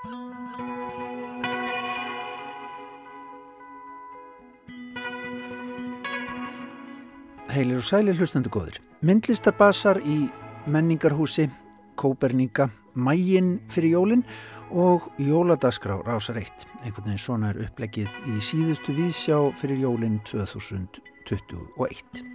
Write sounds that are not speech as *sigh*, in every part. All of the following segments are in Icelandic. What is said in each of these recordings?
Heilir og sælir hlustendu góðir. Myndlistarbasar í menningarhúsi, Kóperníka, Mægin fyrir jólinn og Jóladaskrá rásar eitt. Einhvern veginn svona er upplegið í síðustu vísjá fyrir jólinn 2021.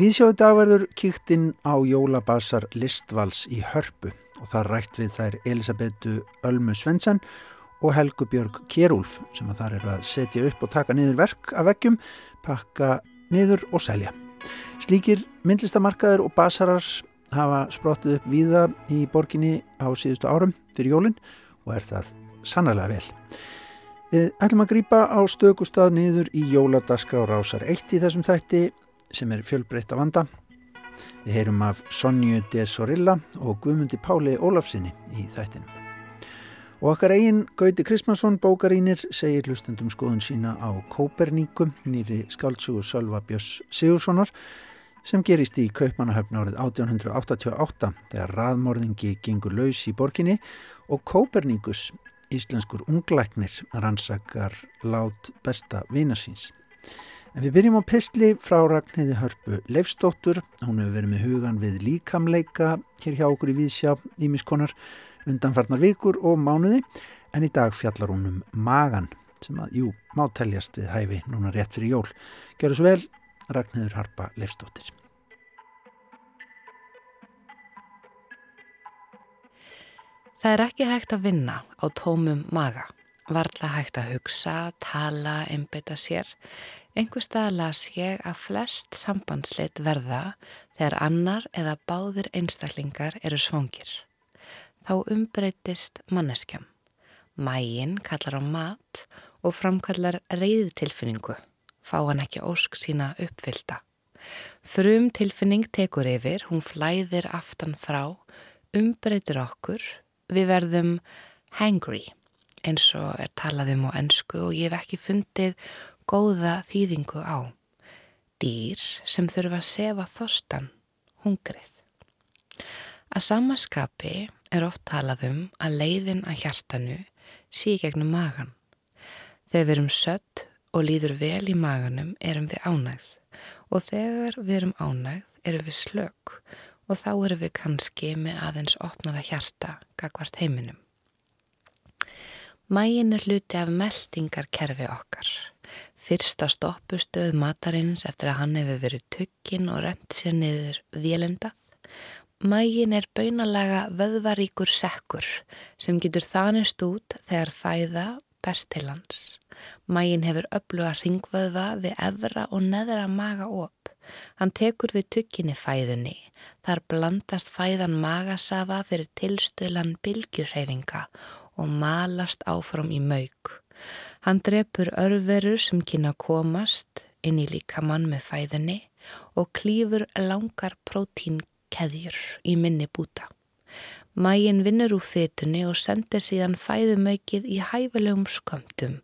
Í viðsjóðu dag verður kýktinn á jólabasar Listvals í Hörpu og það rætt við þær Elisabetu Ölmu Svensson og Helgu Björg Kjærúlf sem að þar eru að setja upp og taka niður verk af veggjum, pakka niður og selja. Slíkir myndlistamarkaður og basarar hafa sprottið upp víða í borginni á síðustu árum fyrir jólinn og er það sannarlega vel. Við ætlum að grýpa á stökustad niður í jóladaskra á rásar eitt í þessum þætti sem er fjölbreytt að vanda. Við heyrum af Sonju de Sorilla og Guðmundi Páli Ólafsinni í þættinum. Og okkar eigin Gauti Kristmansson bókarínir segir hlustendum skoðun sína á Kóperníkum nýri skáltsugur Sölva Björns Sigurssonar sem gerist í Kaupmannahöfn árið 1888 þegar raðmorðingi gengur laus í borginni og Kóperníkus, íslenskur unglæknir, rannsakar lát besta vinarsins. En við byrjum á pistli frá Ragnhiði Hörpu Leifstóttur. Hún hefur verið með hugan við líkamleika hér hjá okkur í Vísjá Ímiskonar undanfarnar vikur og mánuði. En í dag fjallar hún um magan sem að, jú, má teljast við hæfi núna rétt fyrir jól. Gjör þessu vel, Ragnhiður Harpa Leifstóttir. Það er ekki hægt að vinna á tómum maga. Varðla hægt að hugsa, tala, einbeita sér Einhver stað las ég að flest sambandsleitt verða þegar annar eða báðir einstaklingar eru svongir. Þá umbreytist manneskjam. Mægin kallar á mat og framkallar reyðtilfinningu, fá hann ekki ósk sína uppfylta. Frum tilfinning tekur yfir, hún flæðir aftan frá, umbreytir okkur, við verðum hangry eins og er talað um á ennsku og ég hef ekki fundið góða þýðingu á. Dýr sem þurfa að sefa þostan, hungrið. Að samaskapi er oft talað um að leiðin að hjartanu sé gegnum magan. Þegar við erum sött og líður vel í maganum erum við ánægð og þegar við erum ánægð erum við slög og þá erum við kannski með aðeins opnara hjarta gagvart heiminum. Mægin er hluti af meldingarkerfi okkar. Fyrsta stoppustöð matarins eftir að hann hefur verið tökkin og rent sér niður vélendað. Mægin er baunalega vöðvaríkur sekkur sem getur þanist út þegar fæða best til hans. Mægin hefur öfluga ringvöðva við efra og neðra maga op. Hann tekur við tökkinni fæðunni. Þar blandast fæðan magasafa fyrir tilstölan bylgjurreyfinga og malast áfram í mauk. Hann drefur örverur sem kynna komast inn í líkamann með fæðinni og klýfur langar prótínkeðjur í minni búta. Mægin vinnur úr fetunni og sendir síðan fæðumöykið í hæfilegum skömmtum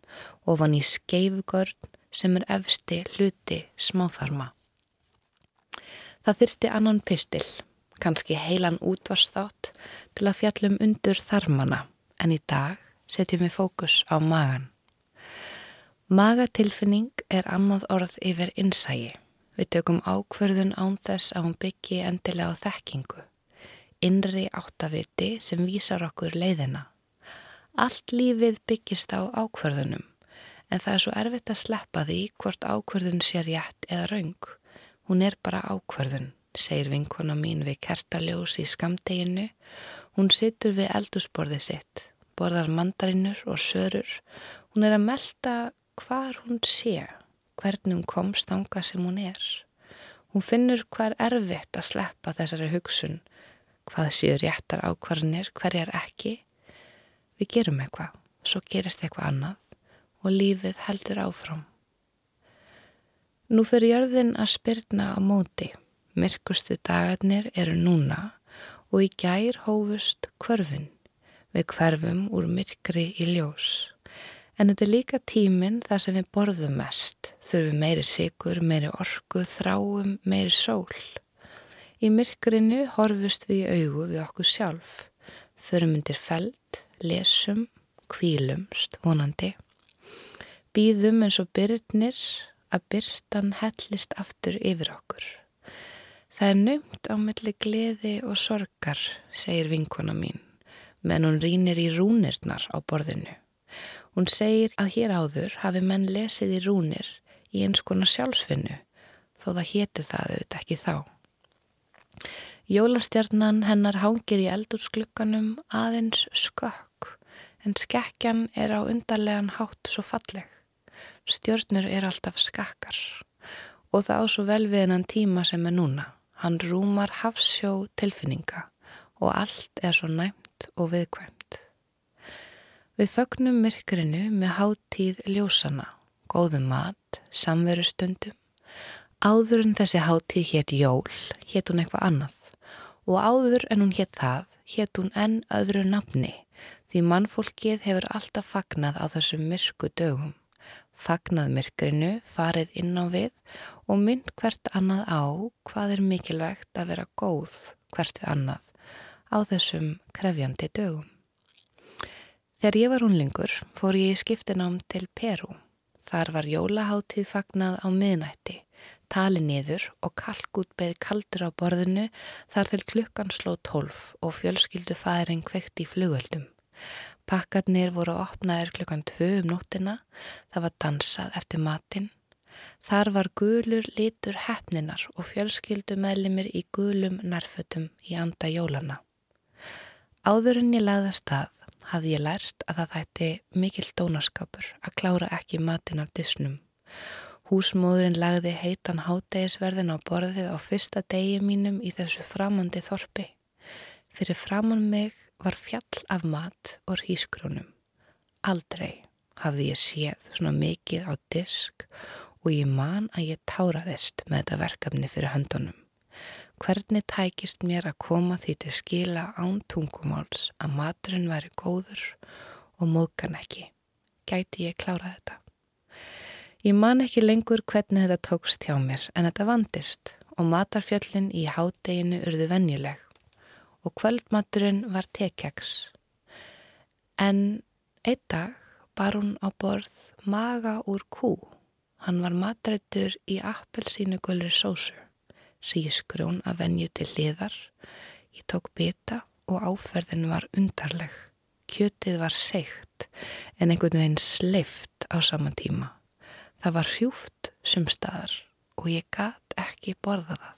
ofan í skeifugörn sem er efsti hluti smáþarma. Það þyrsti annan pistil, kannski heilan útvarsþátt til að fjallum undur þarmana en í dag setjum við fókus á magan. Magatilfinning er annað orð yfir innsægi. Við tökum ákverðun án þess að hún byggi endilega á þekkingu. Innri áttaviti sem vísar okkur leiðina. Allt lífið byggist á ákverðunum en það er svo erfitt að sleppa því hvort ákverðun sé rétt eða raung. Hún er bara ákverðun, segir vinkona mín við kertaljós í skamdeginu. Hún sittur við eldusborðið sitt, borðar mandarinnur og sörur. Hún er að melda hvar hún sé, hvernig hún komst ánga sem hún er. Hún finnur hver erfitt að sleppa þessari hugsun, hvað séu réttar ákvarðinir, hverjar ekki. Við gerum eitthvað, svo gerist eitthvað annað og lífið heldur áfram. Nú fyrir jörðin að spyrna á móti. Myrkustu dagarnir eru núna og í gær hófust kvörfin. Við hverfum úr myrkri í ljós. En þetta er líka tíminn þar sem við borðum mest, þurfum meiri sigur, meiri orku, þráum, meiri sól. Í myrkurinu horfust við í augu við okkur sjálf, förum undir feld, lesum, kvílumst, vonandi. Býðum eins og byrnir að byrtan hellist aftur yfir okkur. Það er naumt á milli gleði og sorgar, segir vinkona mín, menn hún rínir í rúnirnar á borðinu. Hún segir að hér áður hafi menn lesið í rúnir í eins konar sjálfsfinnu þó það héti það auðvitað ekki þá. Jólastjarnan hennar hangir í eldursklukanum aðeins skökk en skekkjan er á undarlegan hátt svo falleg. Stjörnur er alltaf skakkar og það á svo vel við hennan tíma sem er núna. Hann rúmar hafsjó tilfinninga og allt er svo næmt og viðkvæmt. Við fögnum myrkrinu með háttíð ljósana, góðum mat, samverustundum. Áður en þessi háttíð hétt jól, hétt hún eitthvað annað og áður en hún hétt það, hétt hún enn öðru nafni því mannfólkið hefur alltaf fagnað á þessum myrku dögum. Fagnað myrkrinu, farið inn á við og mynd hvert annað á hvað er mikilvægt að vera góð hvert við annað á þessum krefjandi dögum. Þegar ég var unlingur fór ég í skiptinám til Peru. Þar var jólaháttíð fagnað á miðnætti, tali niður og kalkút beð kaldur á borðinu þar til klukkan sló tólf og fjölskyldu fæðurinn kveikt í flugöldum. Pakkarnir voru opnaðir klukkan tvö um nóttina, það var dansað eftir matinn. Þar var gulur litur hefninar og fjölskyldu meðlimir í gulum nærfötum í anda jólana. Áður en ég laðast að hafði ég lært að það þætti mikill dónaskapur að klára ekki matin af disnum. Húsmóðurinn lagði heitan hátægisverðin á borðið á fyrsta degi mínum í þessu framandi þorpi. Fyrir framann mig var fjall af mat og hísgrónum. Aldrei hafði ég séð svona mikið á disk og ég man að ég táraðist með þetta verkefni fyrir höndunum. Hvernig tækist mér að koma því til skila án tungumáls að maturinn væri góður og móðgan ekki? Gæti ég klára þetta? Ég man ekki lengur hvernig þetta tókst hjá mér en þetta vandist og matarfjöllin í hádeginu urðu venjuleg og kvöldmaturinn var tekjaks. En einn dag bar hún á borð maga úr kú. Hann var matrættur í appelsínu gulri sósu sískrjón að venju til liðar. Ég tók bita og áferðin var undarleg. Kjötið var seikt en einhvern veginn sleift á saman tíma. Það var hrjúft sumstaðar og ég gæt ekki borða það.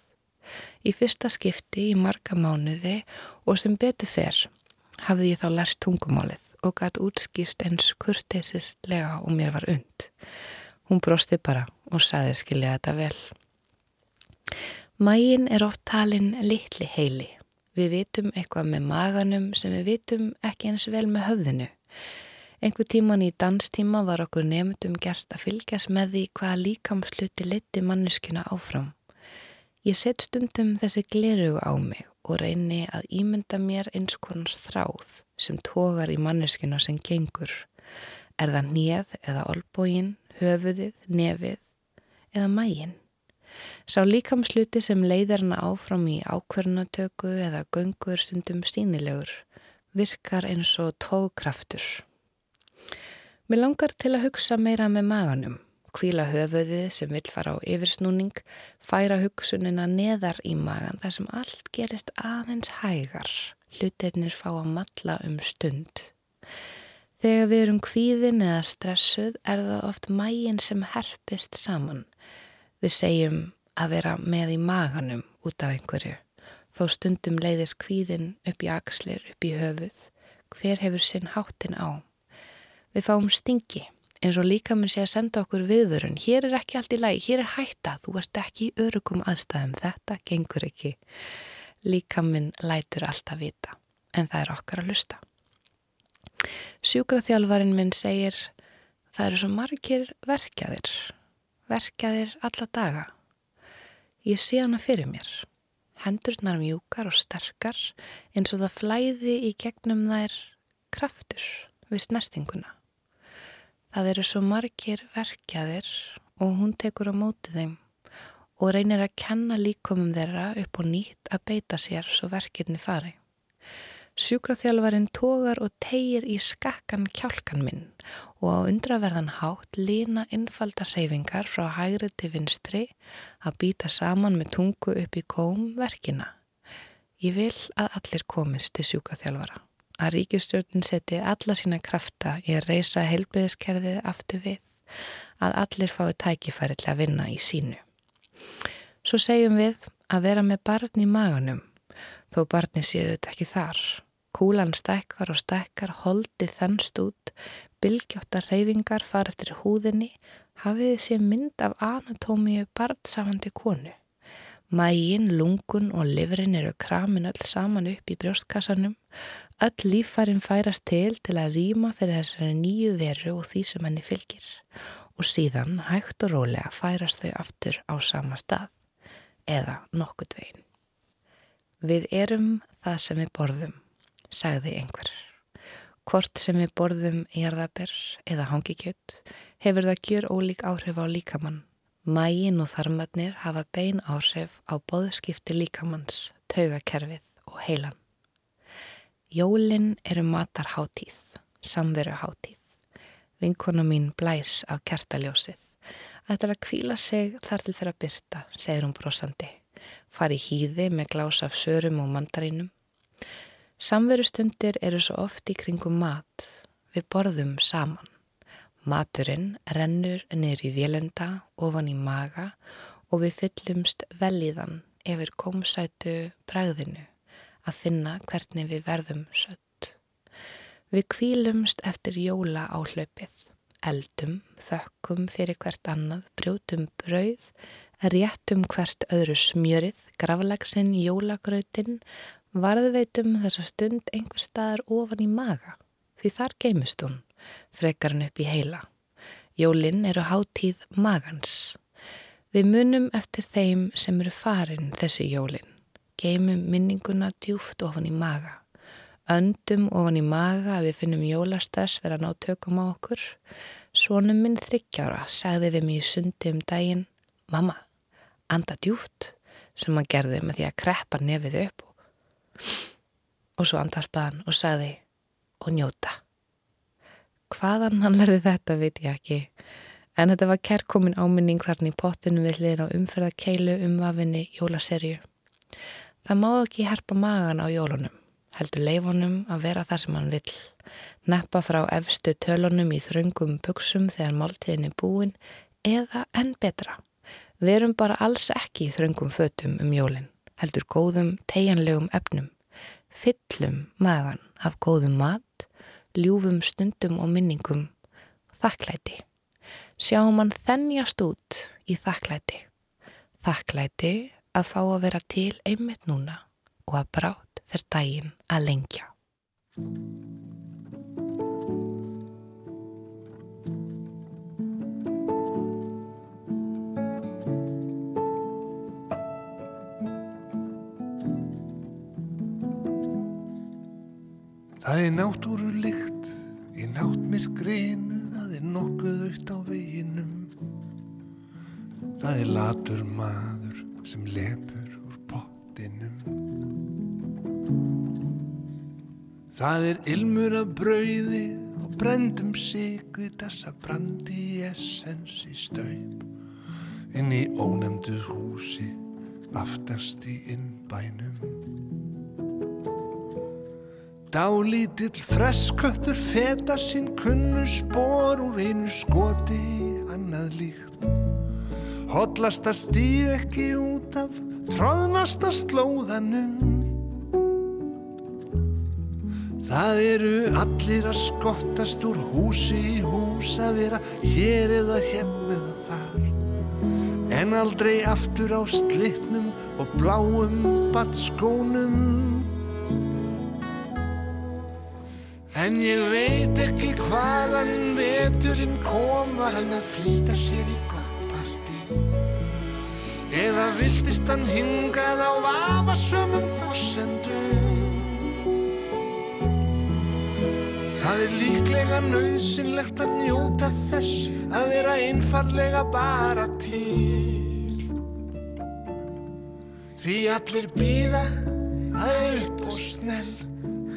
Í fyrsta skipti í marga mánuði og sem betur fer hafði ég þá lært tungumálið og gæt útskýrt eins kurteisislega og mér var und. Hún brosti bara og saði skilja þetta vel. Mægin er oft talin litli heili. Við vitum eitthvað með maganum sem við vitum ekki eins vel með höfðinu. Engu tíman í danstíma var okkur nefndum gert að fylgjast með því hvaða líkamsluti liti manneskuna áfram. Ég set stundum þessi glerugu á mig og reyni að ímynda mér eins konar þráð sem tógar í manneskuna sem gengur. Er það nýð eða olbógin, höfuðið, nefið eða mægin? Sá líkamsluti sem leiðir hana áfram í ákverðunatöku eða göngur stundum sínilegur virkar eins og tókraftur. Mér langar til að hugsa meira með maganum, kvíla höfuðið sem vill fara á yfirsnúning, færa hugsunina neðar í magan þar sem allt gerist aðeins hægar, hlutirnir fá að matla um stund. Þegar við erum kvíðin eða stressuð er það oft mægin sem herpist saman Við segjum að vera með í maganum út af einhverju, þó stundum leiðis kvíðin upp í axlir, upp í höfuð, hver hefur sinn háttin á. Við fáum stingi, eins og líka mun sé að senda okkur viðvörun, hér er ekki allt í lagi, hér er hætta, þú ert ekki í örugum aðstæðum, þetta gengur ekki. Líka minn lætur alltaf vita, en það er okkar að lusta. Sjúkraþjálfarin minn segir, það eru svo margir verkjaðir verkjaðir alla daga. Ég sé hana fyrir mér. Hendurnar mjúkar og sterkar eins og það flæði í gegnum þær kraftur við snertinguna. Það eru svo margir verkjaðir og hún tekur á móti þeim og reynir að kenna líkumum þeirra upp og nýtt að beita sér svo verkirni fari. Sjúkraþjálfarinn tógar og tegir í skakkan kjálkan minn og á undraverðan hátt lína innfaldar reyfingar frá hægri til vinstri að býta saman með tungu upp í kóm verkina. Ég vil að allir komist til sjúkraþjálfara. Að ríkistjórnin seti alla sína krafta í að reysa helbriðiskerðið aftur við. Að allir fái tækifæri til að vinna í sínu. Svo segjum við að vera með barn í maganum þó barni séu þetta ekki þar. Kúlan stekkar og stekkar, holdið þennst út, bylgjóttar reyfingar far eftir húðinni, hafið þið sé mynd af anatómíu barnsafandi konu. Mægin, lungun og livrin eru kramin öll saman upp í brjóstkassanum, öll lífærin færast til til að rýma fyrir þessari nýju veru og því sem henni fylgir og síðan hægt og rólega færast þau aftur á sama stað eða nokkurt veginn. Við erum það sem við borðum sagði einhver. Hvort sem við borðum jarðabir eða hangikjött hefur það gjör ólík áhrif á líkamann. Mægin og þarmarnir hafa bein áhrif á boðskipti líkamanns, taugakerfið og heilan. Jólinn eru matarháttíð, samveruháttíð. Vinkona mín blæs á kertaljósið. Ætlar að kvíla sig þar til að byrta, segir hún brosandi. Fari hýði með glás af sörum og mandarínum. Samverustundir eru svo oft í kringum mat. Við borðum saman. Maturinn rennur niður í vélenda, ofan í maga og við fyllumst velíðan yfir komsætu bræðinu að finna hvernig við verðum sött. Við kvílumst eftir jóla á hlaupið, eldum, þökkum fyrir hvert annað, brjótum brauð, réttum hvert öðru smjörið, gravlagsinn, jólagrautinn, varðveitum þessa stund einhver staðar ofan í maga því þar geimist hún, frekar hann upp í heila. Jólinn eru hátíð magans. Við munum eftir þeim sem eru farin þessi jólinn. Geimum minninguna djúft ofan í maga. Öndum ofan í maga að við finnum jólastress vera ná tökum á okkur. Svonum minn þryggjára sagði við mér í sundi um daginn Mamma, anda djúft sem hann gerði með því að kreppa nefið upp og svo andarpaðan og sagði og njóta. Hvaðan hann lærði þetta veit ég ekki en þetta var kærkomin áminning þarna í pottinu við hliðin á umferðakeilu umvafinni jólaserju. Það má ekki herpa magan á jólunum, heldur leifonum að vera það sem hann vill, neppa frá efstu tölunum í þröngum buksum þegar máltíðin er búin eða enn betra. Verum bara alls ekki í þröngum fötum um jólinn heldur góðum tegjanlegum efnum, fyllum magan af góðum mat, ljúfum stundum og minningum, þakklæti. Sjáum hann þennjast út í þakklæti. Þakklæti að fá að vera til einmitt núna og að brátt fyrir daginn að lengja. Það er náttúrulikt í náttmirkriðinu, það er nokkuð aukt á veginum. Það er latur maður sem lepur úr pottinum. Það er ilmur af brauði og brendum sigvi þessar brandi essens í staup. Inn í ónemdu húsi aftast í innbænum. Dálítill fresköttur feta sín kunnu spór úr einu skoti annað líkt. Hollasta stíu ekki út af tróðnasta slóðanum. Það eru allir að skottast úr húsi í hús að vera hér eða hérna eða þar. En aldrei aftur á slittnum og bláum batskónum. En ég veit ekki hvaðan veturinn koma hann að flýta sér í gott partí? Eða viltist hann hingað á vafasömmum fórsendum Það er líklega nöðsynlegt að njóta þess að vera einfallega bara til. Því allir býða, það er upp og snell,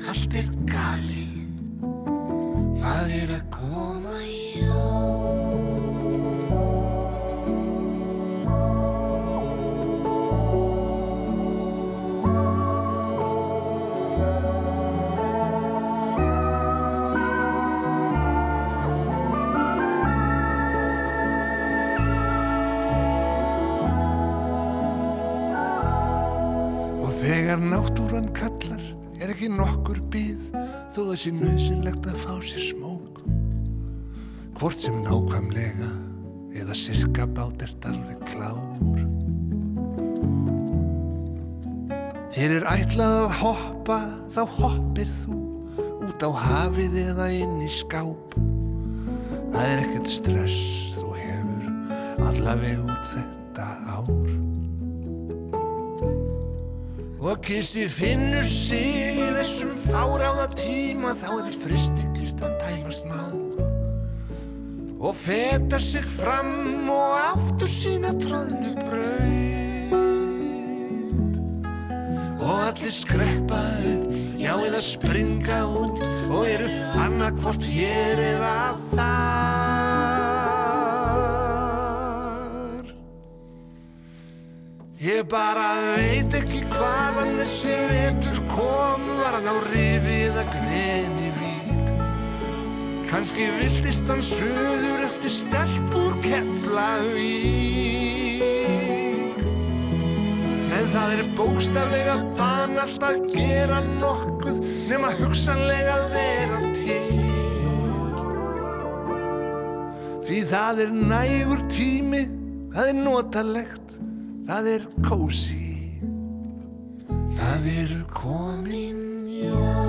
allt er galið, það er að þó það sé nöðsynlegt að fá sér smók. Hvort sem nákvæmlega eða sirka bát ert alveg klár. Þér er ætlað að hoppa þá hoppir þú út á hafið eða inn í skáp. Það er ekkert stress þú hefur allaveg út Og kisti finnur sig í þessum fáráða tíma þá er fristiklistan tæmast ná. Og fetar sig fram og aftur sína tróðnu braut. Og allir skreppa upp, já eða springa út og eru annarkvort hér eða það Ég bara veit ekki hvaðan þessi vetur kom Var hann á rifi eða gleni vík. Kanski viltist hann söður eftir stelpur Keflavík. En það er bókstaflega banalt að gera nokkuð Nefn að hugsanlega vera til. Því það er nægur tími, það er notalegt það er kósi, það eru komin jól.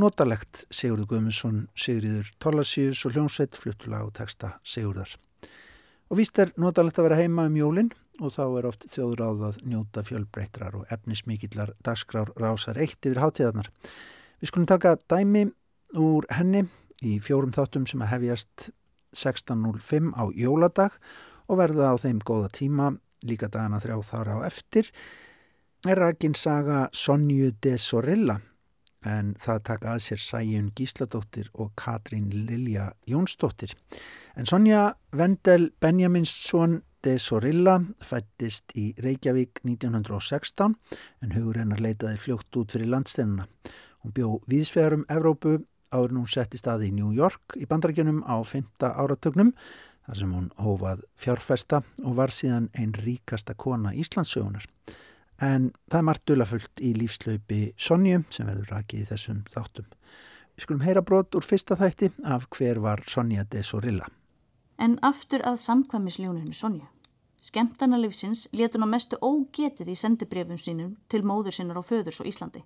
Notalegt Sigurður Guðmundsson, Sigriður Tólasíus og hljómsveit fluttulag og texta Sigurðar. Og víst er notalegt að vera heima um jólinn og þá er oft þjóður áð að njóta fjölbreytrar og efnismikillar dagskrár rásar eitt yfir hátíðarnar. Við skulum taka dæmi úr henni í fjórum þáttum sem að hefjast 16.05 á jóladag og verða á þeim góða tíma líka dagana þrjá þar á eftir er rakinn saga Sonju de Sorilla en það taka að sér Sæjun Gísladóttir og Katrín Lilja Jónsdóttir. En Sonja Vendel Benjaminsson de Sorilla fættist í Reykjavík 1916 en hugur hennar leitaði fljótt út fyrir landstennina. Hún bjó viðsvegarum Evrópu áður hún setti staði í New York í bandarækjunum á 5. áratögnum þar sem hún hófað fjárfesta og var síðan einn ríkasta kona Íslandsögunar. En það er margt dulafullt í lífslaupi Sonju sem verður rakið í þessum þáttum. Við skulum heyra brot úr fyrsta þætti af hver var Sonja de Sorilla. En aftur að samkvæmisljóninu Sonju. Skemtana livsins letur ná mestu ógetið í sendibrefum sínum til móður sinnar á föðurs og Íslandi.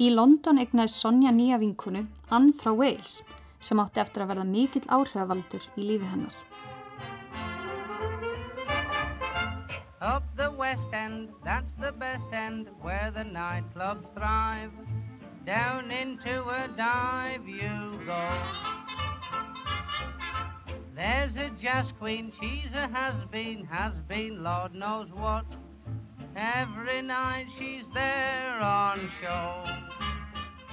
Í London egnaði Sonja nýja vinkunu Ann frá Wales sem átti eftir að verða mikill áhrifavaldur í lífi hennar. Up the west end, that's the best end where the nightclubs thrive. Down into a dive you go. There's a jazz queen, she's a has-been, has-been, Lord knows what. Every night she's there on show.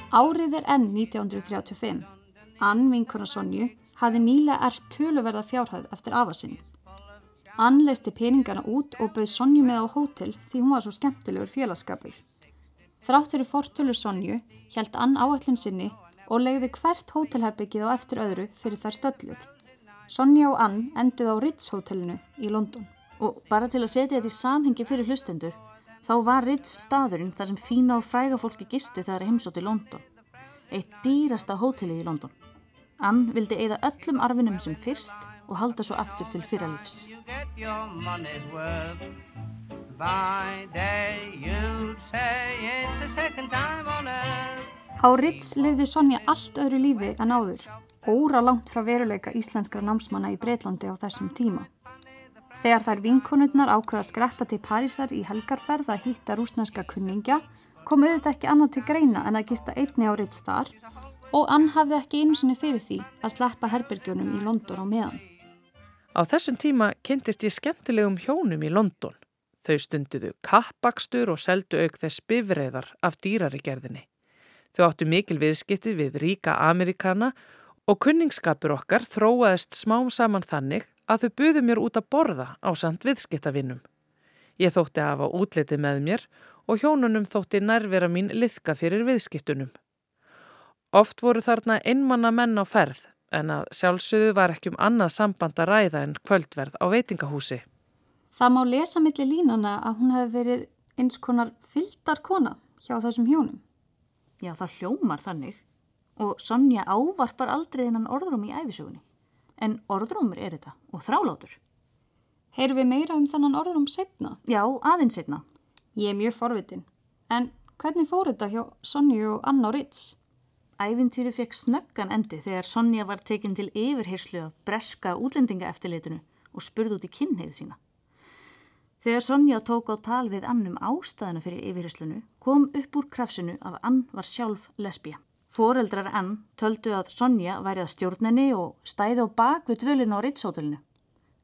Árið er enn 1935. Ann vinkona Sonju hafði nýlega ert töluverða fjárhæð eftir afasinn. Ann leisti peningana út og bauð Sonju með á hótel því hún var svo skemmtilegur félagskapur. Þrátt fyrir fortölur Sonju held Ann áallin sinni og legði hvert hótelherbyggið á eftir öðru fyrir þær stöllur. Sonja og Ann enduð á Ritz hótelinu í London. Og bara til að setja þetta í samhengi fyrir hlustendur, þá var Ritz staðurinn þar sem fína og fræga fólki gisti þegar heimsótt í London. Eitt dýrasta hótelið í London. Ann vildi eigða öllum arfinum sem fyrst og halda svo aftur til fyrralífs. Á Ritz lifði Sonja allt öðru lífi en áður, óra langt frá veruleika íslenskra námsmanna í Breitlandi á þessum tíma. Þegar þær vinkonurnar ákveða skreppa til Parísar í helgarferð að hýtta rúsneska kunningja, kom auðvitað ekki annað til greina en að gista einni á Ritz þar og Ann hafði ekki einu sinni fyrir því að sleppa herbergjónum í London á meðan. Á þessum tíma kynntist ég skemmtilegum hjónum í London. Þau stunduðu kappakstur og seldu auk þess bifreiðar af dýrari gerðinni. Þau áttu mikil viðskipti við ríka Amerikana og kunningskapur okkar þróaðist smám saman þannig að þau buðu mér út að borða á samt viðskiptavinnum. Ég þótti að hafa útlitið með mér og hjónunum þótti nærvera mín liðka fyrir viðskiptunum. Oft voru þarna einmanna menn á ferð en að sjálfsögðu var ekki um annað samband að ræða en kvöldverð á veitingahúsi. Það má lesa millir línana að hún hefði verið eins konar fyldar kona hjá þessum hjónum. Já, það hljómar þannig og Sonja ávarpar aldrei þennan orðrúm í æfisögunni. En orðrúmur er þetta og þrálátur. Heyru við meira um þennan orðrúm setna? Já, aðeins setna. Ég er mjög forvitin. En hvernig fór þetta hjá Sonju og Anna Ritz? Ævintýri fekk snöggan endi þegar Sonja var tekinn til yfirheyslu af breska útlendingaeftirleitinu og spurði út í kynneið sína. Þegar Sonja tók á tal við annum ástæðinu fyrir yfirherslunu kom upp úr krafsinu að Ann var sjálf lesbija. Fóreldrar Ann töldu að Sonja væri að stjórnenni og stæði á bak við dvölinu á Ritshótelinu.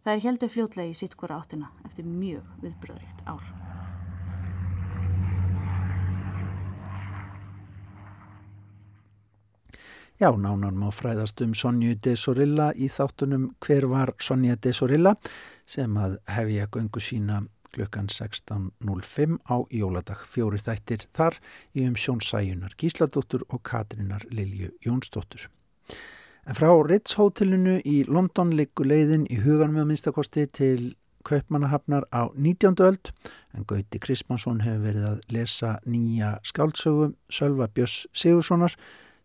Það er heldur fljótlega í sitt hvora áttina eftir mjög viðbröðrikt ár. Já, nánan má fræðast um Sonju de Sorilla í þáttunum Hver var Sonja de Sorilla? sem að hefja göngu sína klukkan 16.05 á jóladag fjóri þættir þar í um Sjónsæjunar Gísladóttur og Katrínar Lilju Jónsdóttur. En frá Ritz-hótelinu í London liggur leiðin í hugan með minnstakosti til Kaupmannahafnar á 19. öld en Gauti Krismansson hefur verið að lesa nýja skáldsögum Sölva Björns Sigurssonar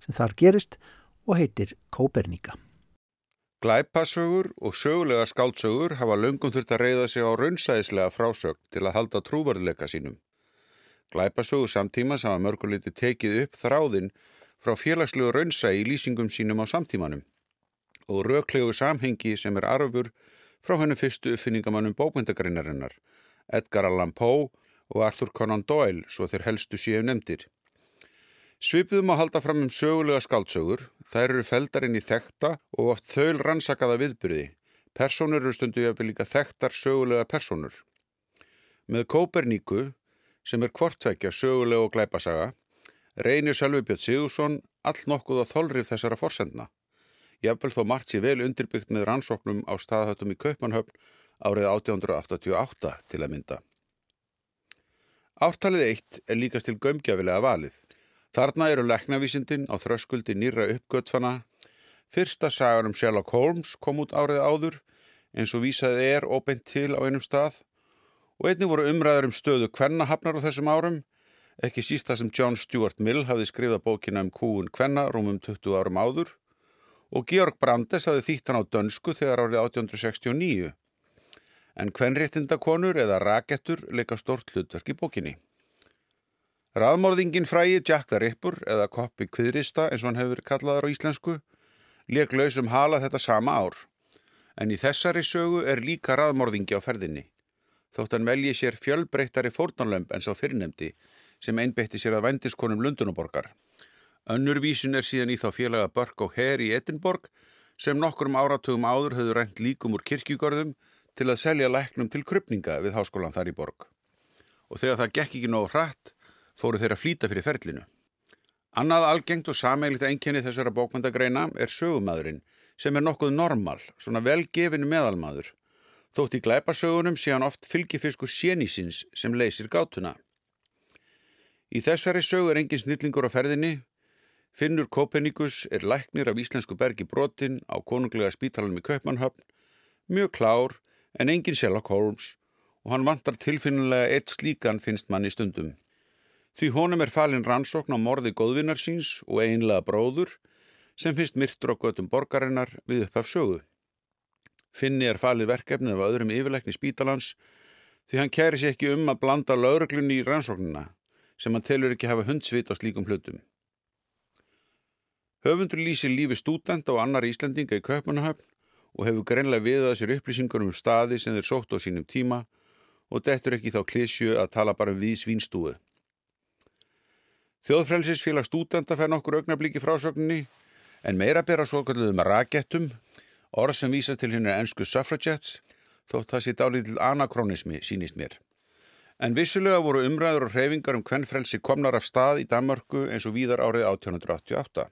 sem þar gerist og heitir Kóperníka. Glæpasögur og sögulega skáldsögur hafa löngum þurft að reyða sig á raunsæðislega frásögn til að halda trúvarleika sínum. Glæpasögur samtímas hafa mörguliti tekið upp þráðinn frá félagslegu raunsæði í lýsingum sínum á samtímanum og röklegu samhengi sem er arfur frá hennu fyrstu uppfinningamannum bókmyndagreinarinnar, Edgar Allan Poe og Arthur Conan Doyle, svo þeir helstu séu nefndir. Svipuðum að halda fram um sögulega skáldsögur, þær eru feldarinn í þekta og oft þaul rannsakaða viðbyrði. Personur eru stundu jafnvel líka þektar sögulega personur. Með Kóperníku, sem er kvortveikja sögulega og glæpasaga, reynir Sölvi Björn Sigursson all nokkuð á þólrif þessara forsendna. Jafnvel þó margt sér vel undirbyggt með rannsóknum á staðhættum í Kaupmannhöfn árið 1888 til að mynda. Ártalið eitt er líkast til gömgjafilega valið. Þarna eru leknavísindin á þröskuldi nýra uppgötfana. Fyrsta sagan um Sherlock Holmes kom út árið áður eins og vísaði er óbeint til á einum stað og einni voru umræður um stöðu kvennahafnar á þessum árum, ekki síst það sem John Stuart Mill hafði skrifað bókina um kúun kvenna rúmum 20 árum áður og Georg Brandes hafði þýtt hann á dönsku þegar árið 1869 en kvennréttindakonur eða rakettur leika stort hlutverk í bókinni. Raðmorðingin frægi Jack the Ripper eða Koppi Kviðrista eins og hann hefur kallaðar á íslensku leik lausum hala þetta sama ár. En í þessari sögu er líka raðmorðingi á ferðinni. Þótt hann velji sér fjölbreyttari fórnanlömp en sá fyrirnemdi sem einbeitti sér að vendiskonum Lundunuborgar. Önnur vísun er síðan í þá félaga Börk og Her í Edinborg sem nokkurum áratugum áður höfðu reynd líkum úr kirkjugörðum til að selja læknum til krypninga við háskólan þar í borg. Og þegar það gekk ekki nóg hratt fóru þeir að flýta fyrir ferlinu. Annað algengt og sameilitt einkenni þessara bókmyndagreina er sögumæðurinn sem er nokkuð normal, svona velgefinu meðalmaður. Þótt í glæpasögunum sé hann oft fylgifisku sénísins sem leysir gátuna. Í þessari sögu er engin snillingur á ferðinni. Finnur Kopernikus er læknir af íslensku bergi brotin á konunglega spítalanum í Kaupmannhöfn, mjög klár en engin Sherlock Holmes og hann vantar tilfinnilega eitt slíkan finnst mann í stundum. Því honum er falin rannsókn á morði góðvinnar síns og einlega bróður sem finnst myrtur á göttum borgarinnar við upphaf sögu. Finni er falið verkefnið af öðrum yfirleikni spítalans því hann kæri sér ekki um að blanda lauruglunni í rannsóknina sem hann telur ekki hafa hundsvit á slíkum hlutum. Höfundur lýsir lífi stúdent og annar Íslandinga í Kaupanahöfn og hefur greinlega viðað sér upplýsingar um staði sem þeir sótt á sínum tíma og dettur ekki þá klísju að tala bara um við svínstúu. Þjóðfrælsisfélag stúdenta fær nokkur augnablíki frásögninni en meira bera svo kalluðum ragettum, orð sem vísa til hennar ennsku suffragettes, þótt það sé dálítið til anakronismi, sínist mér. En vissulega voru umræður og hreyfingar um hvern frelsi komnar af stað í Danmarku eins og víðar árið 1888.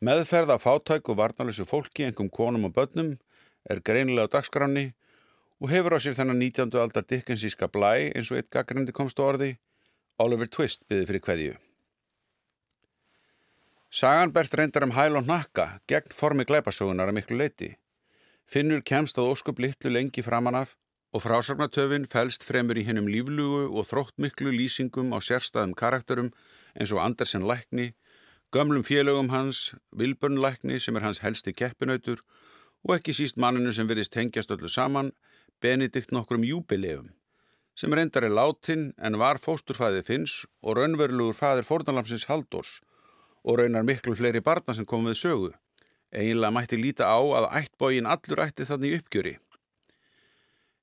Meðferð af fátæk og varnalessu fólki, engum konum og börnum, er greinilega á dagskráni og hefur á sér þennan 19. aldar dickensíska blæ eins og eitt gaggrendi komst á orði, Oliver Twist byði fyrir hverju. Sagan berst reyndar um hæl og nakka gegn formi glæpasögunar að miklu leiti. Finnur kemst að óskup litlu lengi framan af og frásagnatöfin fælst fremur í hennum líflugu og þróttmiklu lýsingum á sérstæðum karakterum eins og Andersen Lækni, gömlum félögum hans, Vilbjörn Lækni sem er hans helsti keppinautur og ekki síst manninu sem verist tengjast öllu saman, Benedikt nokkrum júbilegum, sem reyndar er látin en var fósturfæðið finns og raunverulegur fæðir fórnalamsins Haldors og raunar miklu fleiri barna sem kom við sögu. Einlega mætti líta á að ættbógin allur ætti þannig uppgjöri.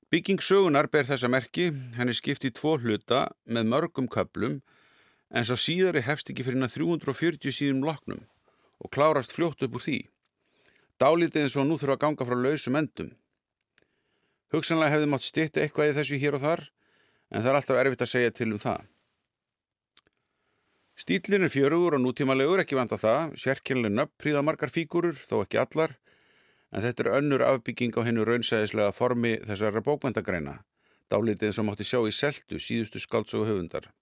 Bygging sögunar ber þessa merki, henni skipti tvo hluta með mörgum köplum en svo síðari hefst ekki fyrir 340 síðum loknum og klárast fljótt upp úr því. Dálítið eins og nú þurfa að ganga frá lausum endum. Hugsanlega hefði mátt styrta eitthvað í þessu hér og þar, en það er alltaf erfitt að segja til um það. Stílinn er fjörugur og nútímalegur, ekki vant að það, sérkjörlega nöpp príða margar fígurur, þó ekki allar, en þetta er önnur afbygging á hennu raunsæðislega formi þessara bókvendagreina, dálítið eins og mátti sjá í seltu síðustu skáltsögu höfundar.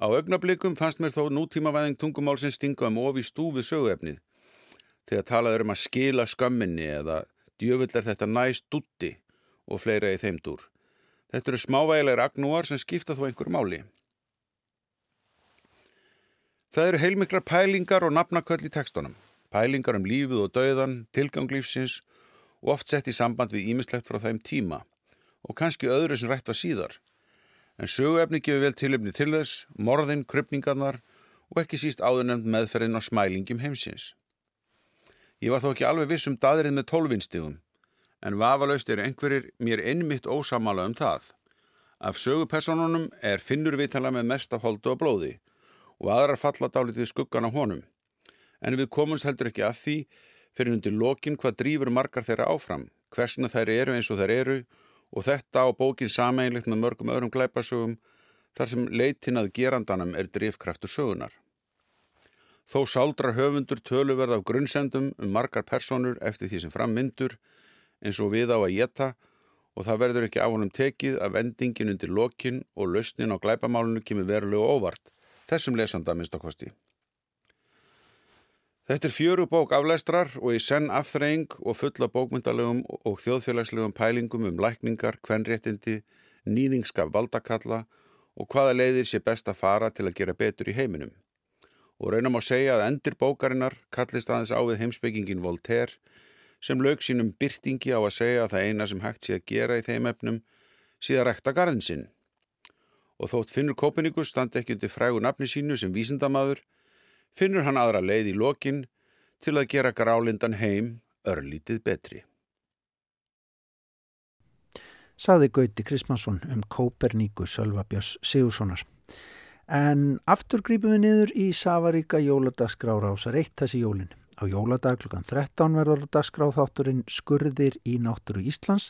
Á augnablikum fannst mér þó nútímavæðing tungumálsins stinga um ofi stúfið söguefnið þegar talaður um að skila skömminni eða djöfull er þetta næst dutti og fleira í þeim dúr. Þetta eru smávægilegar agnúar sem skipta þó einhverju máli. Það eru heilmiklar pælingar og nafnaköll í tekstunum. Pælingar um lífið og dauðan, tilganglífsins og oft sett í samband við ímislegt frá þeim tíma og kannski öðru sem rætt var síðar en söguefni gefur vel tilöfni til þess, morðin, krypningarnar og ekki síst áðurnemnd meðferðin á smælingjum heimsins. Ég var þó ekki alveg viss um daðrið með tólvinstigum, en vafalaust eru einhverjir mér innmitt ósamala um það. Af sögupersonunum er finnur vitala með mest af holdu og blóði og aðrar falla dálítið skuggan á honum. En við komumst heldur ekki að því fyrir undir lokin hvað drýfur margar þeirra áfram, hversuna þær eru eins og þær eru og þetta á bókin sameinlegt með mörgum öðrum glæpasögum þar sem leitin að gerandanum er drifkraftur sögunar. Þó sáldrar höfundur töluverð af grunnsendum um margar personur eftir því sem frammyndur eins og við á að geta og það verður ekki af honum tekið að vendingin undir lokin og lausnin á glæpamálunu kemur verulega óvart, þessum lesanda minnst okkosti. Þetta er fjöru bók aflæstrar og í senn afþreying og fulla bókmyndalegum og þjóðfélagslegum pælingum um lækningar, kvenréttindi, nýðingskap valdakalla og hvaða leiðir sé best að fara til að gera betur í heiminum. Og raunum á segja að endir bókarinnar kallist aðeins á við heimsbyggingin Voltaire sem lög sínum byrtingi á að segja að það eina sem hægt sé að gera í þeim efnum sé að rekta garðin sinn. Og þótt finnur Kopernikus standi ekki undir frægu nafni sínu sem vísindamadur finnur hann aðra leið í lokin til að gera grálindan heim örlítið betri. Saði Gauti Krismansson um Kóperníku Sölvabjörns Sigurssonar. En aftur grípum við niður í Savaríka jóladagsgrára ásar eitt þessi jólinn. Á jóladag klukkan 13 verður dagskráþátturinn Skurðir í náttúru Íslands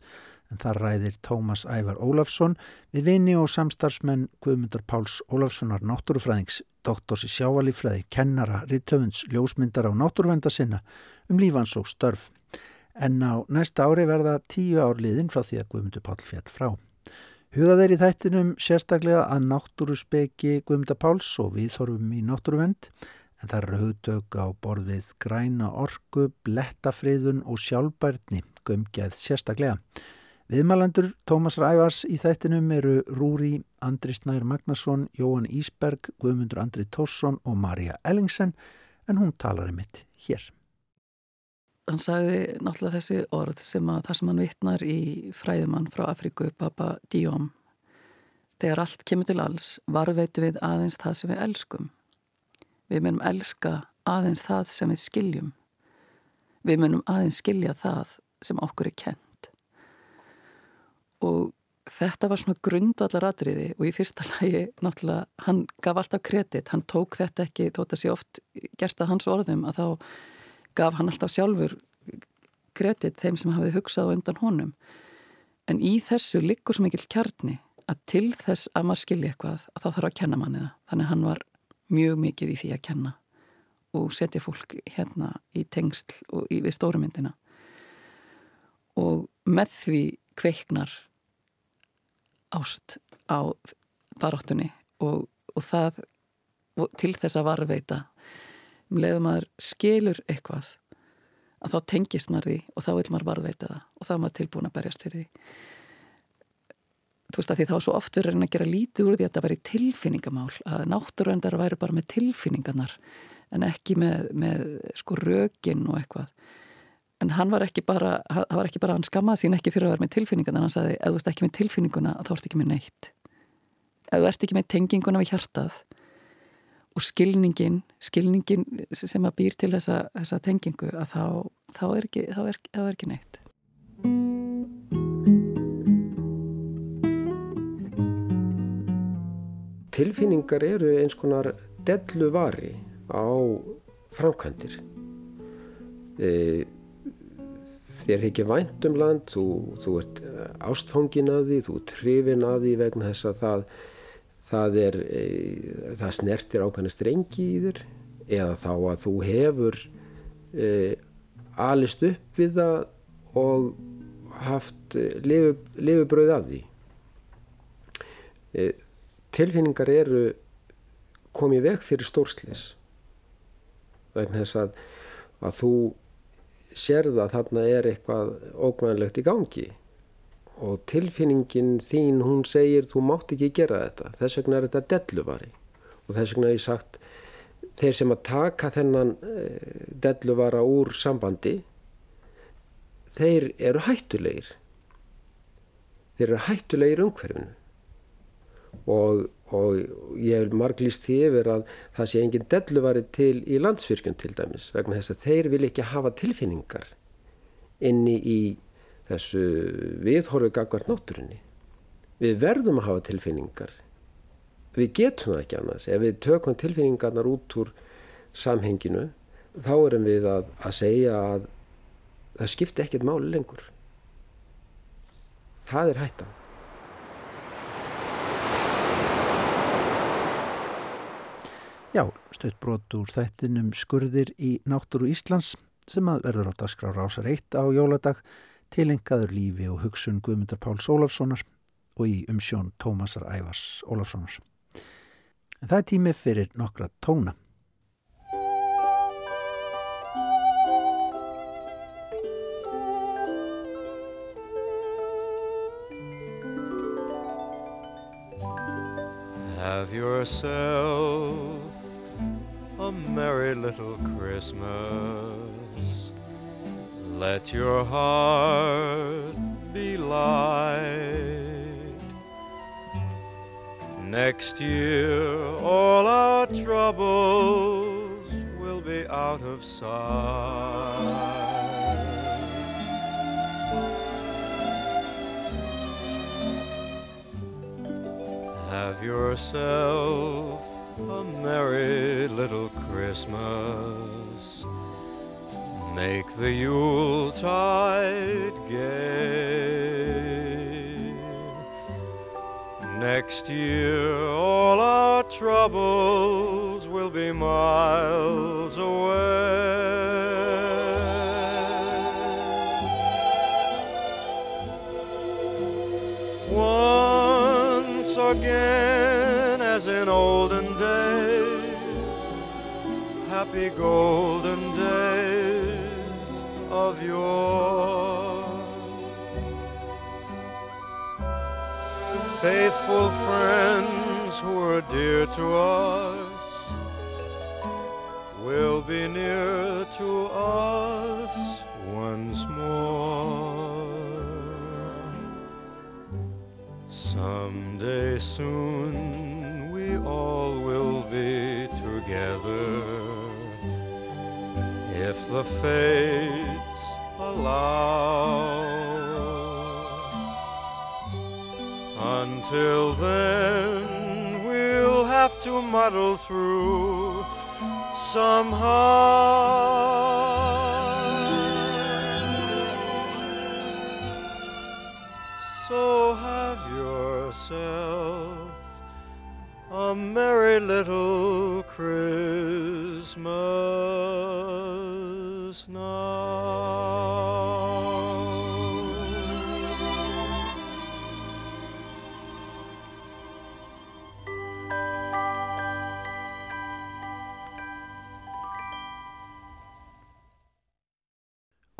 en þar ræðir Tómas Ævar Ólafsson við vini og samstarfsmenn Guðmundar Páls Ólafssonar náttúrufræðings, doktors í sjávalífræði, kennara, rittöfunds, ljósmyndar á náttúruvenda sinna um lífans og störf. En á næsta ári verða tíu ár liðin frá því að Guðmundur Pál fjall frá. Hugað er í þættinum sérstaklega að náttúruspeki Guðmundar Páls og viðþorfum í náttúruvend en það eru hugdög á borðið græna orku, blettafriðun og sjálfbærni, gömgeð sérstaklega. Viðmælandur Tómas Rævars í þættinum eru Rúri, Andri Snær Magnason, Jóhann Ísberg, Guðmundur Andri Tórsson og Marja Ellingsen en hún talar um mitt hér. Hann sagði náttúrulega þessi orð sem að það sem hann vittnar í fræðumann frá Afríku, Baba Dióm. Þegar allt kemur til alls, varveitu við aðeins það sem við elskum. Við munum elska aðeins það sem við skiljum. Við munum aðeins skilja það sem okkur er kent. Og þetta var svona grundallar atriði og í fyrsta lagi náttúrulega hann gaf alltaf kredit, hann tók þetta ekki þótt að sé oft gert að hans orðum að þá gaf hann alltaf sjálfur kredit þeim sem hafið hugsað undan honum en í þessu liggur svo mikil kjarni að til þess að maður skilja eitthvað að þá þarf að kenna manni það þannig að hann var mjög mikið í því að kenna og setja fólk hérna í tengsl og í, við stórumyndina og með því kveiknar ást á baráttunni og, og það og til þess að varveita um leiðum að skilur eitthvað að þá tengist maður því og þá vil maður varveita það og þá er maður tilbúin að berjast fyrir því þú veist að því þá svo oft verður að gera lítið úr því að það væri tilfinningamál að náttúröndar væri bara með tilfinningarnar en ekki með, með sko rögin og eitthvað. En hann var ekki bara, hann var ekki bara hann skammaði sín ekki fyrir að vera með tilfinningarna hann sagði, ef þú ert ekki með tilfinninguna þá ert ekki með neitt. Ef þú ert ekki með tenginguna við hjartað og skilningin skilningin sem að býr til þessa, þessa tengingu að þá, þá, er ekki, þá, er, þá er ekki neitt Tilfinningar eru eins konar delluvari á framkvæmdir. E, þér þykir vænt um land þú, þú ert ástfangin af því þú ert hrifin af því vegna þess að það það, er, e, það snertir ákvæmlega strengi í þér eða þá að þú hefur e, alist upp við það og haft lifubröð af því. E, tilfinningar eru komið veg fyrir stórslis vegna þess að, að þú sérða að þarna er eitthvað ógnæðilegt í gangi. Og tilfinningin þín hún segir þú mátt ekki gera þetta. Þess vegna er þetta delluvari. Og þess vegna er ég sagt þeir sem að taka þennan eh, delluvara úr sambandi þeir eru hættulegir. Þeir eru hættulegir umhverfinu og, og ég hef marglýst því yfir að það sé engin delluvari til í landsfyrkjum til dæmis vegna þess að þeir vil ekki hafa tilfinningar inni í þessu viðhorfu gagvart náttúrunni. Við verðum að hafa tilfinningar. Við getum það ekki annars. Ef við tökum tilfinningarnar út úr samhenginu þá erum við að, að segja að það skipti ekkert máli lengur. Það er hættan. Já, stöðbrot úr þættinum skurðir í náttúru Íslands sem að verður á dagskrá rásar 1 á jóladag tilengaður lífi og hugsun Guðmundar Páls Ólafssonar og í umsjón Tómasar Ævars Ólafssonar. En það er tími fyrir nokkra tóna. Have yourself merry little Christmas Let your heart be light. Next year, all our troubles will be out of sight. Have yourself a merry little Christmas. Make the Yuletide gay. Next year, all our troubles will be miles away. Happy golden days of yore. Faithful friends who are dear to us will be near to us once more. Someday soon the fates allow. Until then, we'll have to muddle through somehow. So have yourself a merry little Christmas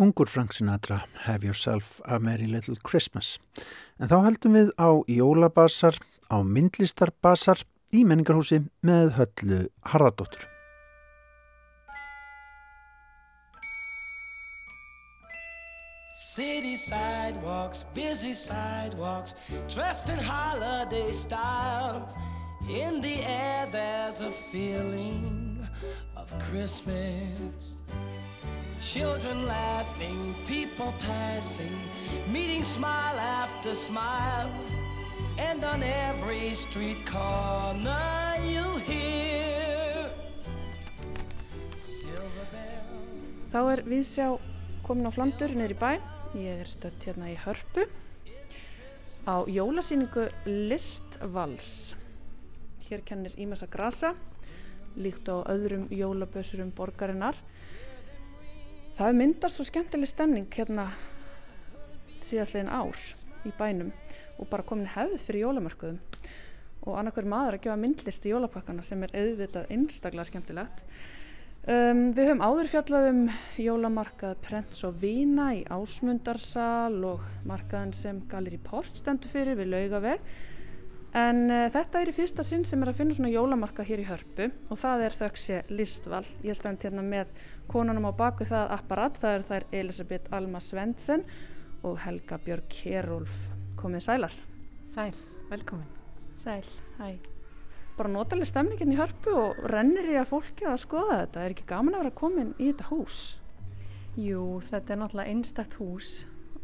Ungur Frank Sinatra, Have Yourself a Merry Little Christmas. En þá heldum við á jólabasar, á myndlistarbasar í menningarhúsi með höllu Harðardóttur. City sidewalks, busy sidewalks, dressed in holiday style. In the air, there's a feeling of Christmas. Children laughing, people passing, meeting smile after smile. And on every street corner, you hear silver bells. Þá er viðsjá komin á Flandur í bæ. Ég er stött hérna í Hörpu á jólasýningu Listvals. Hér kennir Ímessa Grasa, líkt á öðrum jólabösurum borgarinnar. Það myndar svo skemmtileg stemning hérna síðastlegin ár í bænum og bara komin hefð fyrir jólamörkuðum og annarkver maður að gefa myndlist í jólapakkana sem er auðvitað einstaklega skemmtilegt. Um, við höfum áður fjallað um jólamarkað Prents og Vína í Ásmundarsal og markaðin sem Galeri Port stendur fyrir við laugaveg. En uh, þetta er í fyrsta sinn sem er að finna svona jólamarkað hér í Hörpu og það er þauksi Listval. Ég stend hérna með konunum á baku það apparat, það eru þær Elisabeth Alma Svendsen og Helga Björg Kjærúlf. Komið sælar. Sæl, velkomin. Sæl, hæ. Bara notalega stemningin í hörpu og rennir í að fólki að skoða þetta. Er ekki gaman að vera komin í þetta hús? Jú, þetta er náttúrulega einstakt hús,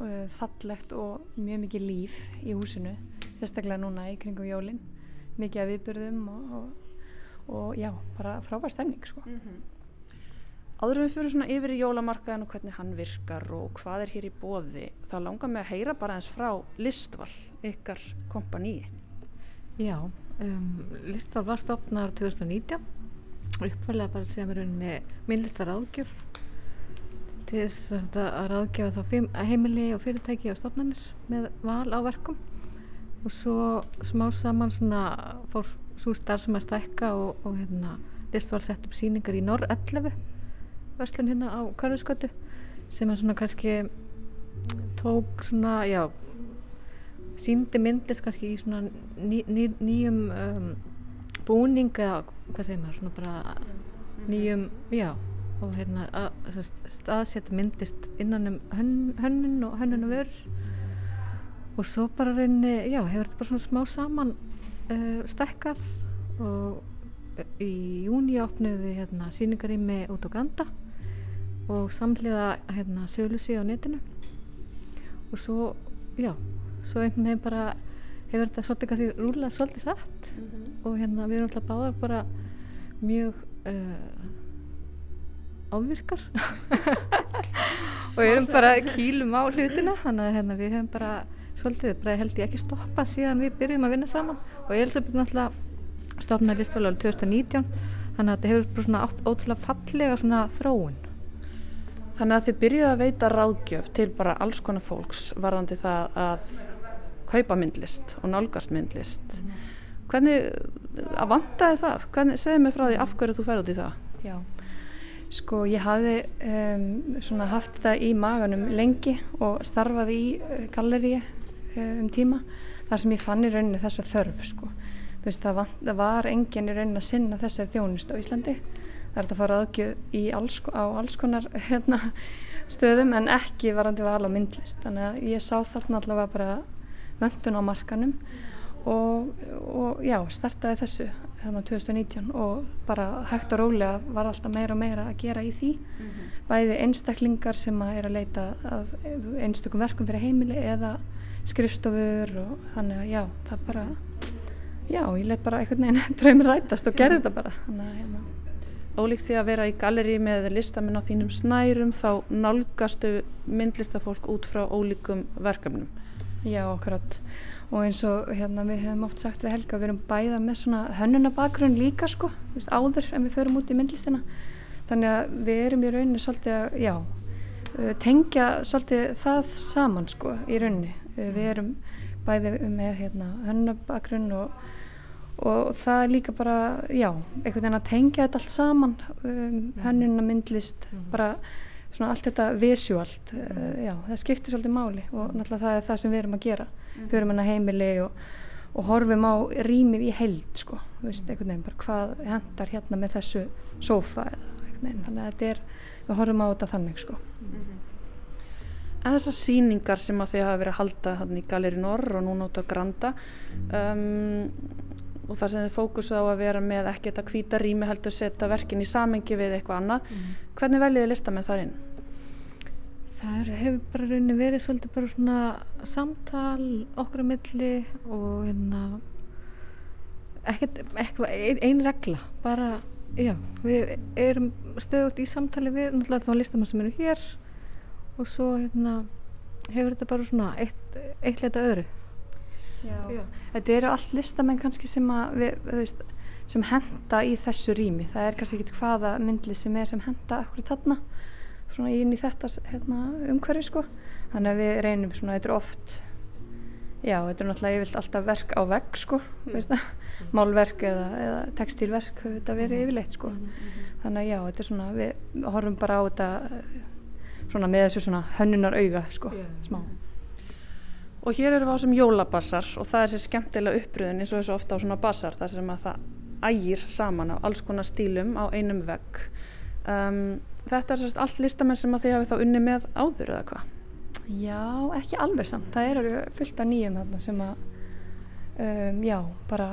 uh, fallegt og mjög mikið líf í húsinu, sérstaklega núna í kringum jólinn. Mikið að viðbyrðum og, og, og já, bara frábær stemning sko. Mm -hmm. Áður við fyrir svona yfir í jólamarkaðin og hvernig hann virkar og hvað er hér í bóði, þá langar mig að heyra bara eins frá Listval, ykkar kompaníi. Já, um, Listval var stopnar 2019, uppfælega bara sem er rauninni myndlistar áðgjöf til þess að ráðgjafa þá heimili og fyrirtæki og stopnarnir með val á verkum og svo smá saman svona fór svo starf sem að stækka og, og hérna Listval sett upp síningar í Norr 11 verslun hérna á Karlsgötu sem að svona kannski tók svona, já síndi myndlist kannski í svona ný, ný, nýjum um, búning eða hvað segir maður, svona bara nýjum, já og hérna að, staðsetta myndlist innan um hönnun og hönnun og vörur og svo bara reyni, já, hefur þetta bara svona smá saman uh, stekkað og í júni opnum við hérna síningarými út á Granda og samhliða hérna sölusi á netinu. Og svo, já svo einhvern veginn bara hefur þetta svolítið kannski rúlað svolítið hrætt mm -hmm. og hérna við erum alltaf báðar bara mjög uh, ávirkar. *laughs* Og erum bara kýlum á hlutina. Þannig að hérna, við hefum bara svolítið, bara held ég ekki stoppað síðan við byrjum að vinna saman. Og Elisabeth náttúrulega stofnaði listfélag 2019 þannig að þetta hefur bara svona ótrúlega fallega svona þróun Þannig að þið byrjuðu að veita ráðgjöf til bara alls konar fólks varðandi það að kaupa myndlist og nálgast myndlist. Mm. hvernig, að vantaði það? Hvernig, segðu mig frá því af hverju þú fær út í það? Já, sko ég hafði um, svona haft það í maganum lengi og starfaði í uh, galleríi uh, um tíma þar sem ég fann í rauninni þessa þörf sko. Veist, það, var, engin í raunin að sinna þessari þjónust á Íslandi. Það er að fara aðgjöð alls, á alls konar hérna, stöðum en ekki varandi val á myndlist. Þannig að ég sá þarna allavega bara vöndun á markanum og, og já, startaði þessu. hérna 2019 og bara hægt og rólega var alltaf meira og meira að gera í því bæði einstaklingar sem að er að leita að einstökum verkum fyrir heimili eða skrifstofur og þannig að já, það bara já, ég let bara einhvern veginn *laughs* draumir rætast og gerði þetta bara þannig að hérna Ólíkt því að vera í galleri með listamenn á þínum snærum þá nálgastu myndlistafólk út frá ólíkum verkefnum. Já, akkurat. Og eins og hérna við hefum oft sagt við Helga, við erum bæða með svona hönnunabakgrunn líka sko, veist, áður en við förum út í myndlistina. Þannig að við erum í rauninni svolítið að, já, uh, tengja svolítið það saman sko í rauninni. Uh, við erum bæði með hérna hönnunabakgrunn og og það er líka bara, já, einhvern veginn að tengja þetta allt saman, um, hönnuna, myndlist, bara svona allt þetta visuált, uh, já, það skiptir svolítið máli og náttúrulega það er það sem við erum að gera, við erum að heimili og, og horfum á rýmið í held, sko, veist, einhvern veginn bara hvað hendar hérna með þessu sófa eða einhvern veginn, þannig að þetta er, við horfum á þetta þannig, sko. En þessar síningar sem að þið hafa verið að halda hann í Galeri Norr og núna út á Granda um, og þar sem þið fókusa á að vera með ekki þetta hvíta rými heldur setja verkin í samengi við eitthvað annað. Mhm. Hvernig veljið þið listamenn þar inn? Það hefur bara rauninni verið svolítið bara svona samtal okkur á milli og hérna ekkert, ein, ein regla, bara, já, við erum stöðugt í samtali við náttúrulega þá listamann sem eru hér og svo hérna hefur þetta bara svona eitt, eitt leita öðru. Já. Já. Þetta eru allt listamenn kannski sem, sem henda í þessu rými. Það er kannski ekki hvaða myndli sem er sem henda okkur þarna svona inn í þetta hérna, umhverfi sko. Þannig að við reynum svona, þetta er oft, já þetta er náttúrulega yfirlt alltaf verk á vegg sko, mm. *laughs* málverk eða, eða textilverk þetta verið yfirleitt sko. Mm. Þannig að já þetta er svona, við horfum bara á þetta svona með þessu svona hönnunar auga sko, yeah. smá. Og hér eru við á sem jólabassar og það er sér skemmtilega uppröðin eins og þessu ofta á svona bassar þar sem að það ægir saman á alls konar stílum á einum vegg. Um, þetta er sérst allt listamenn sem að þið hafi þá unni með áður eða hvað? Já, ekki alveg samt. Það eru fullt af nýjum þarna sem að, um, já, bara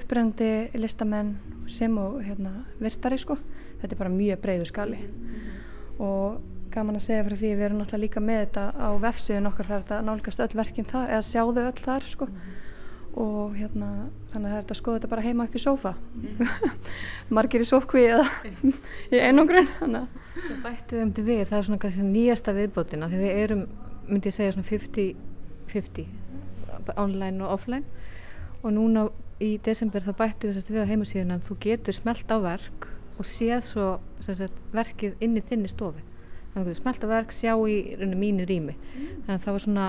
uppröndi listamenn sem og hérna virtari sko. Þetta er bara mjög breiðu skali og gaman að segja fyrir því við erum náttúrulega líka með þetta á vefsíðun okkar þar þetta nálgast öll verkinn þar eða sjáðu öll þar sko. Og hérna þannig að það er þetta að skoða þetta bara heima upp í sófa. *laughs* Margir í sófkví eða í einangrun þannig að bættu um til við það er svona kannski nýjasta viðbótina því við erum, myndi ég segja svona 50-50 online og offline. Og núna í desember þá bættu við við á heimasíðun að þú getur smelt á verk og séð svo sagt, verkið inn í þinni stofi þannig að þú smelta verk sjá í rauninu mínu rými. Mm. að það var svona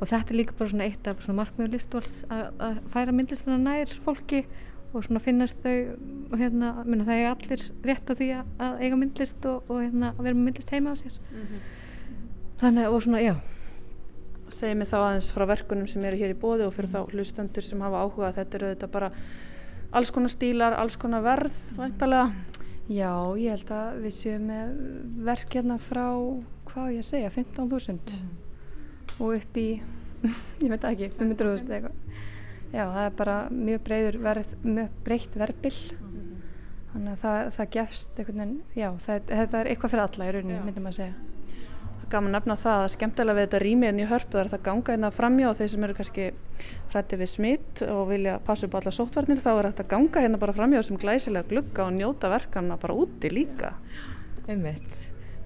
og þetta er líka bara svona eitt af svona markmiður listvals að færa myndlistina nær fólki og svona finnast þau hérna, minna, það er allir rétt á því að eiga myndlist og, og hérna, að vera með myndlist heima á sér. Mm -hmm. þannig og svona, já. Segji mig þá aðeins frá verkunum sem eru hér í bóði og fyrir þá hlustendur sem hafa áhuga þetta eru þetta bara alls konar stílar, alls konar verð væntalega Já, ég held að við séum með verk hérna frá, hvað ég segja, 15.000 mm. og upp í, *laughs* ég veit ekki, 500.000 eitthvað. Já, það er bara mjög breytt verðbill, mm. þannig að það, það gefst já, það, það er eitthvað fyrir alla í rauninni, myndi maður að segja. Gaman nefna það að skemmtilega við þetta rými en í hörpu þar það ganga hérna framjá og þeir sem eru kannski hrætti við smitt og vilja passa upp á alla sóttvarnir þá er þetta ganga hérna bara framjá sem glæsilega glugga og njóta verkanna bara úti líka. Einmitt.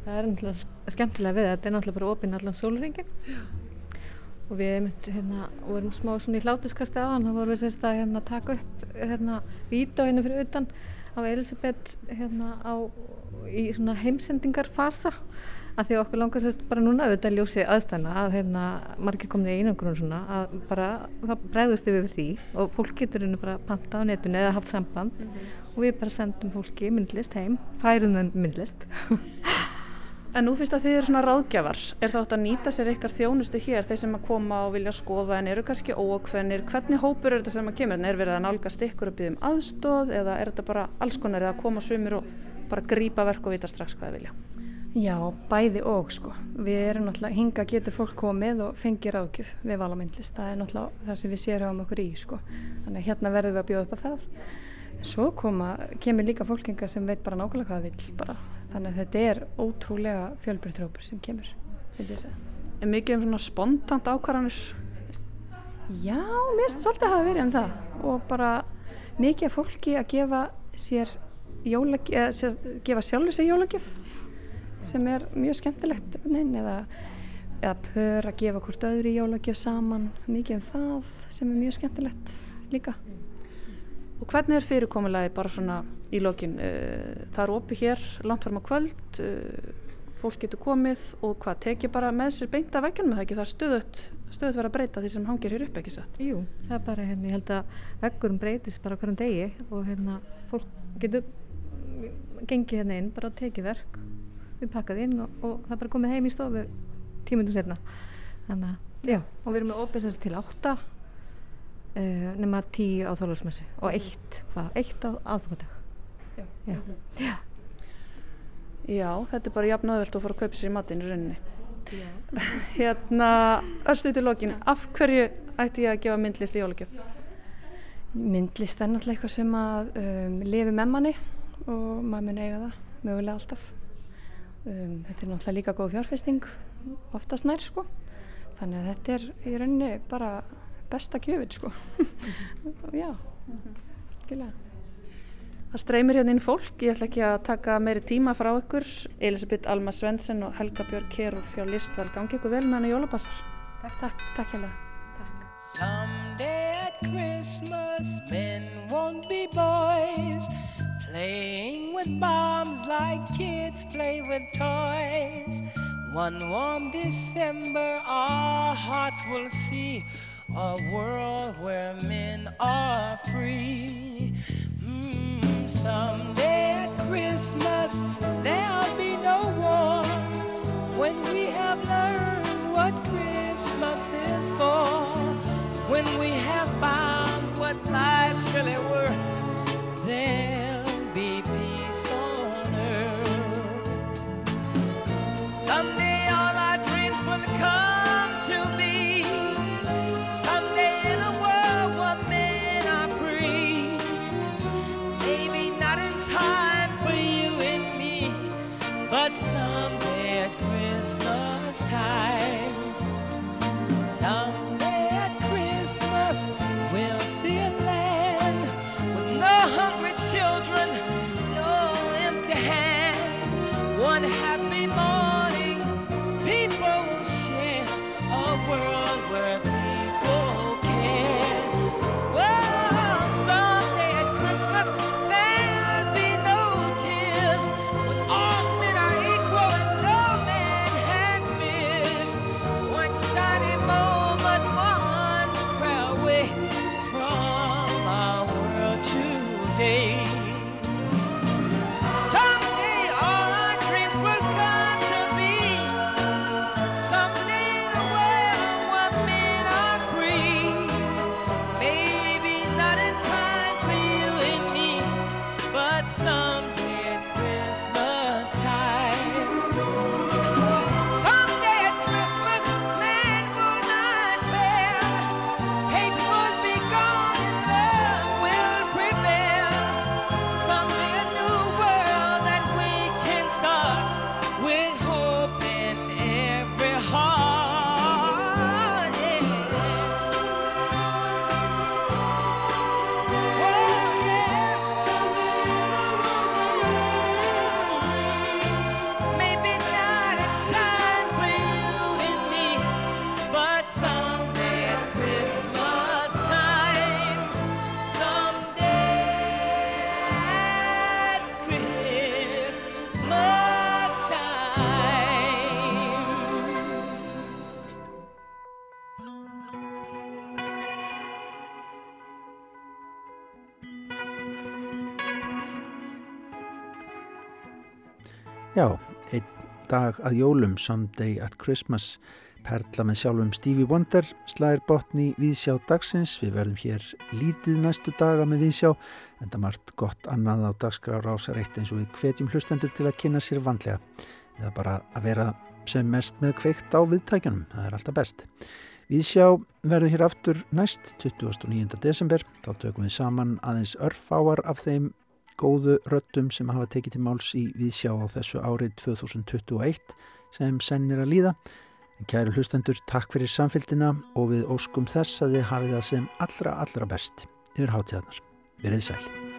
Það er náttúrulega skemmtilega við þetta er náttúrulega bara opinn allan sólringin og við einmitt hérna vorum smá svona í hlátuskasti á hann þá vorum við sérst að hérna taka upp hérna hérna fyrir utan á Elisabeth hérna á í svona heimsendingarfasa að því okkur langar sérst bara núna auðvitað ljósi aðstæna að hérna margir komið í einangrun svona að bara það bregðust við því og fólk getur hérna bara panta á netinu eða haft samband mm -hmm. og við bara sendum fólki myndlist heim, færum þeim myndlist. En nú finnst að þið eru svona ráðgjafar. Er þá að nýta sér ykkar þjónustu hér þeir sem að koma og vilja skoða en eru kannski óakvenir, hvernig hópur er þetta sem að kemur, er verið að nálgast ykkur að byggja um aðstóð eða er þetta bara alls konar eða koma sumir og bara grípa verk og vita strax hvað þið vilja Já, bæði og sko. Við erum náttúrulega, hinga getur fólk komið og fengir ágjöf við valamyndlist. Það er náttúrulega það sem við séum um okkur í sko. Þannig að hérna verðum við að bjóða upp á það. svo koma, kemur líka fólkinga sem veit bara nákvæmlega hvað það vil bara. Þannig að þetta er ótrúlega fjölbreyttrópur sem kemur. Er mikið um svona spontant ákvarðanir? Já, finnst svolítið að hafa verið um það og bara mikið fólki að gefa sér eða sér, gefa sjálfur sér jólagjöf sem er mjög skemmtilegt nein, eða, eða pör að gefa hvort öðru jólagjöf saman mikið um það sem er mjög skemmtilegt líka Og hvernig er fyrirkomulagi bara svona í lokin? Eh, Það er opið hér langt fram á kvöld, eh, fólk getur komið og hvað tekið bara með sér beint af vekkjunum með það ekki? Það stöðut, stöðut verið að breyta því sem hangir hér upp ekki satt. Jú, það er bara, hérna, ég held að veggurum breytist bara hverjum degi og hérna, fólk getur gengið hérna inn, bara tekið verk, við pakkað inn og, og það bara komið heim í stofu tímundum setna. Þannig að, já, og við erum með sagt til átta, uh, nema tíu á þólusmessu og eitt, hvað, eitt á aðfangadag. Já. Já. já. Já, þetta er bara jafn öðvöld að fara að kaupa sér í matinn í rauninni. *laughs* hérna, örstuð til lokin, af hverju ætti ég að gefa myndlist í jólagjöf? Myndlist er náttúrulega eitthvað sem að um, lifi með manni og maður mun eiga það, mögulega alltaf. Um, þetta er náttúrulega líka góð fjárfesting, oftast nær sko. Þannig að þetta er í rauninni bara besta gjöfin sko. *laughs* Já, skilja. Það streymir hérna inn fólk, ég ætla ekki að taka meiri tíma frá ykkur. Elisabeth Alma Svendsen og Helga Björg Kjærúl fjá Listval, gangi ykkur vel með hann í jólabassar. Takk, takk, takk hérna. Someday playing with bombs like kids play with toys. One warm December, our hearts will see a world where men are free. Mm, someday at Christmas, there'll be no wars when we have learned what Christmas is for. When we have found what life's really worth, dag að jólum, Someday at Christmas, perla með sjálfum Stevie Wonder, slæðir botni viðsjá dagsins. Við verðum hér lítið næstu daga með viðsjá, en það margt gott annað á dagskrár ásar eitt eins og við hvetjum hlustendur til að kynna sér vandlega. Eða bara að vera sem mest með kveikt á viðtækjunum, það er alltaf best. Við sjá verðum hér aftur næst 29. desember. Þá tökum við saman aðeins örfáar af þeim góðu röttum sem hafa tekið til máls í viðsjá á þessu árið 2021 sem sennir að líða. Kæru hlustendur, takk fyrir samfélgina og við óskum þess að þið hafið það sem allra, allra best yfir hátíðarnar. Verið sæl.